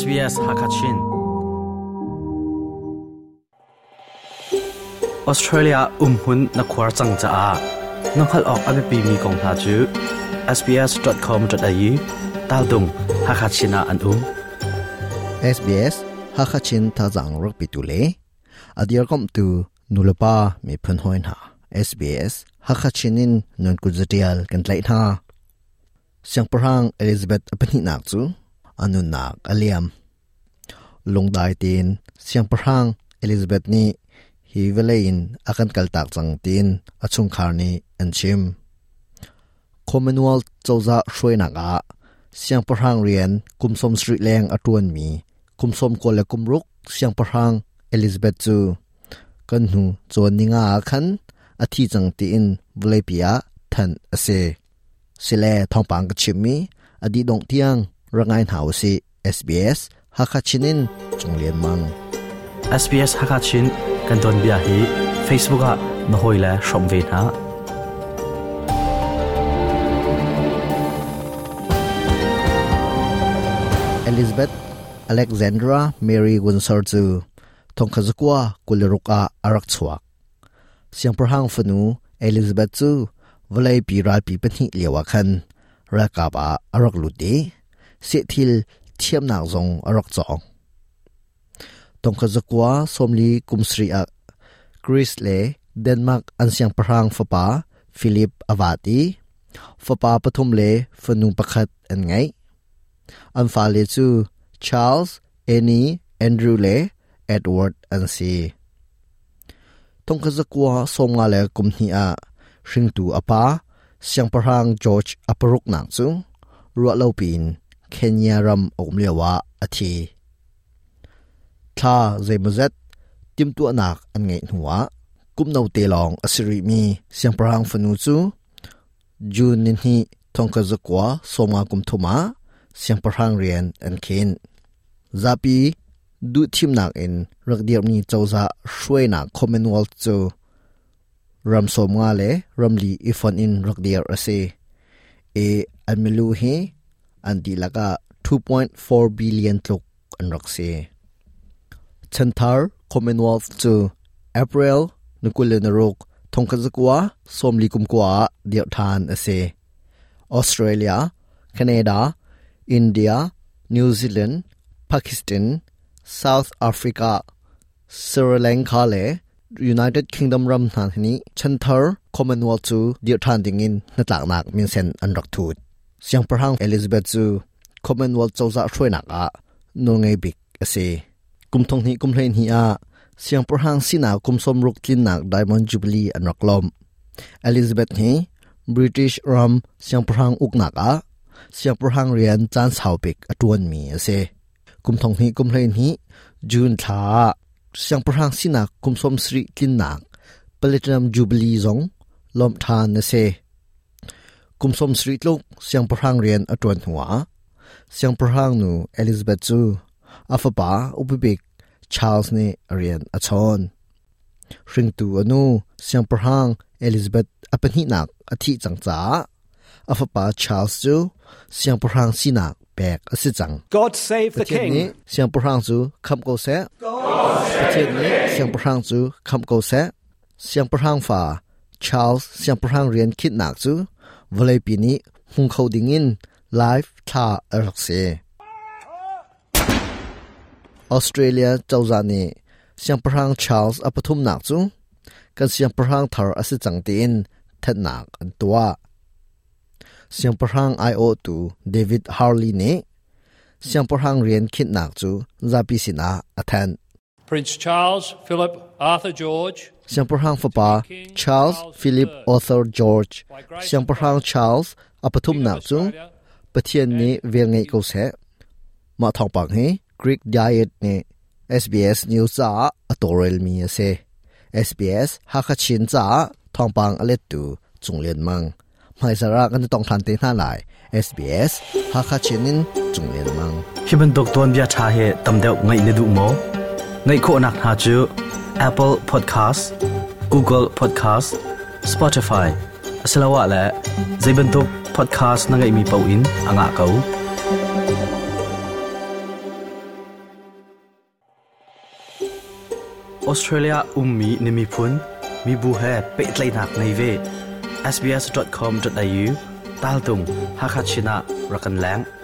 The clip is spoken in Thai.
SBS Hakachin Australia umhun na khwar chang cha a nanghal ok abi pi mi kong tha chu sbs.com.au tal dung hakachina an um SBS hakachin tha jang rok pi tu le adir kom tu nulapa mi phun hoin ha SBS hakachinin non kuzatial kan lai tha siang parang elizabeth apani nak chu อนุนักอเลียมลงไดตินเสียงพระังอลิซาเบธนี่ฮิวเลยินอาการกัลตักจังตินอาชุงคารนีอันชิมคอมมนวลจาวจะช่วยนักอาเสียงพระังเรียนคุมสมสรีแรงอตวนมีคุมสมกวและคุมรุกเสียงพระังอลิซาเบธจูกันหูจวนนิงอาคันอาทิจังตินวเลปียทันเอเซสิเลทองปังกชิมมีอดีตดงเทียง rangain hau si SBS Hakachinin Chung Liên mang SBS Hakachin kan don bia hi Facebook hồi nohoi la shomve na Elizabeth Alexandra Mary Windsor chu thongkhazukwa kulruka arak chuak siangpar hang fanu Elizabeth chu valai piral pi pani lewa khan rakaba arak lute เสียทิลเทียมหนักจงอรักจองตรงขจกว่าสมลีกุมสรีอักกรีซเลเดนมาร์กอันเสียงพรางฟปาฟิลิปอวาตีฟปาปฐมเลฟนุงประคัดอันไงอันฟาเลจูชาร์ลส์เอนีแอนดรูเลเอ็ดเวิร์ดอันซีตรงขจกว่าสมงาเลกุมฮีอาชิงตูอปาเสียงพรางจอร์จอปรุกนังซุงรัวเลาปิน Kenya ram om lewa athi tha zemuzet tim tu anak an ngei nuwa kum no te long asiri mi siang prang fanu chu jun nin hi thongka zakwa soma kum thuma siang prang rian an khin zapi du thim nak in rakdiam ni chawza shwe na commonwealth chu ram som nga le ramli ifon in rakdiar ase e amilu hi an ti laka 2.4 billion tluk an rak si chanthar commonwealth chu april nukulen rok thongkhazakwa somli kumkwa diau than ase australia canada india new zealand pakistan south africa sri lanka le united kingdom ram than ni chanthar commonwealth chu diau than dingin natlak nak min sen an rak thut เสียงประหังเอลิซาเบธจูคอมมอนวอลเจ้าจะช่วยหนักอ่ะนงไงบิกเอซีกุมทงนี้กุมเลนฮีอาเสียงประหังสินากุมสมรุกลินนักไดมอนด์จูบลีอันรักลมเอลิซาเบธนี้บริติชรัมเสียงประหังอุกหนักอ่ะเสียงประหังเรียนจานสาวบิกอตวนมีเอซีกุมทงนี้กุมเลนฮีจูนท้าเสียงประหังสินากุมสมสิริกินนักเปลิตนัมจูบลีจงลมทานเอซีกุมสมสรีลุกเสียงพรังเรียนอตวนหัวเสียงพรังนูเอลิซาเบธจูอาฟปาอุปบิกชาร์ลส์นี่เรียนอชอนริงตูอนูเสียงพรังเอลิซาเบธอัปนิหนักอธิจังจ้าอาฟปาชาร์ลส์จูเสียงพรังสีนักแบกอสิจัง God save the king เสียงพรังจูคำโกเซประเทศนี้เสียงพรังจูคำโกเซเสียงพรังฟ้าชาร์ลส์เสียงพรังเรียนคิดหนักจูวลัยปีนี้หุงเขาดิ่งอินไลฟ์ชาเอรักเซออสเตรเลียเจ้าจานีเสียงพระางชาร์ลส์อปทุมนักจูงกันเสียงพระางทาร์อัสิจังตินเทหนักอันตัวเสียงพระางไอโอตูเดวิดฮาร์ลีเนเสียงพระางเรียนคิดนักจูซาปิสินาอัทน Prince Charles Philip Arthur George เสียงประหังฟ้าป้า Charles Philip Arthur George เสียงประหัง Charles อภิทุมนาจุงประเทศนี้เวียงไงก็เสมาท่องปังเฮ Greek diet เนี่ย SBS นิว w s จ้าตโวเรลมีเส SBS ฮักชินจ้าท่องปังอะไรตูจงเลียนมังไม่สาระกันต้องทันตีหน้าไหล SBS ฮักชินินจงเลียนมังคิดเป็นตัวตนเบียชาเหตั้มเดียวไงนิดดูโมไงโคนักหาจู Apple Podcast Google Podcast Spotify สละวะและ Zaibentuk Podcast นั่งมีเป้าอินอ่างเกาออสเตรเลียอุ้มมีนิมิพุนมีบูเฮเปิดไลนักในเว sbs.com.au ตาลตุงฮักชินะรักันแหลง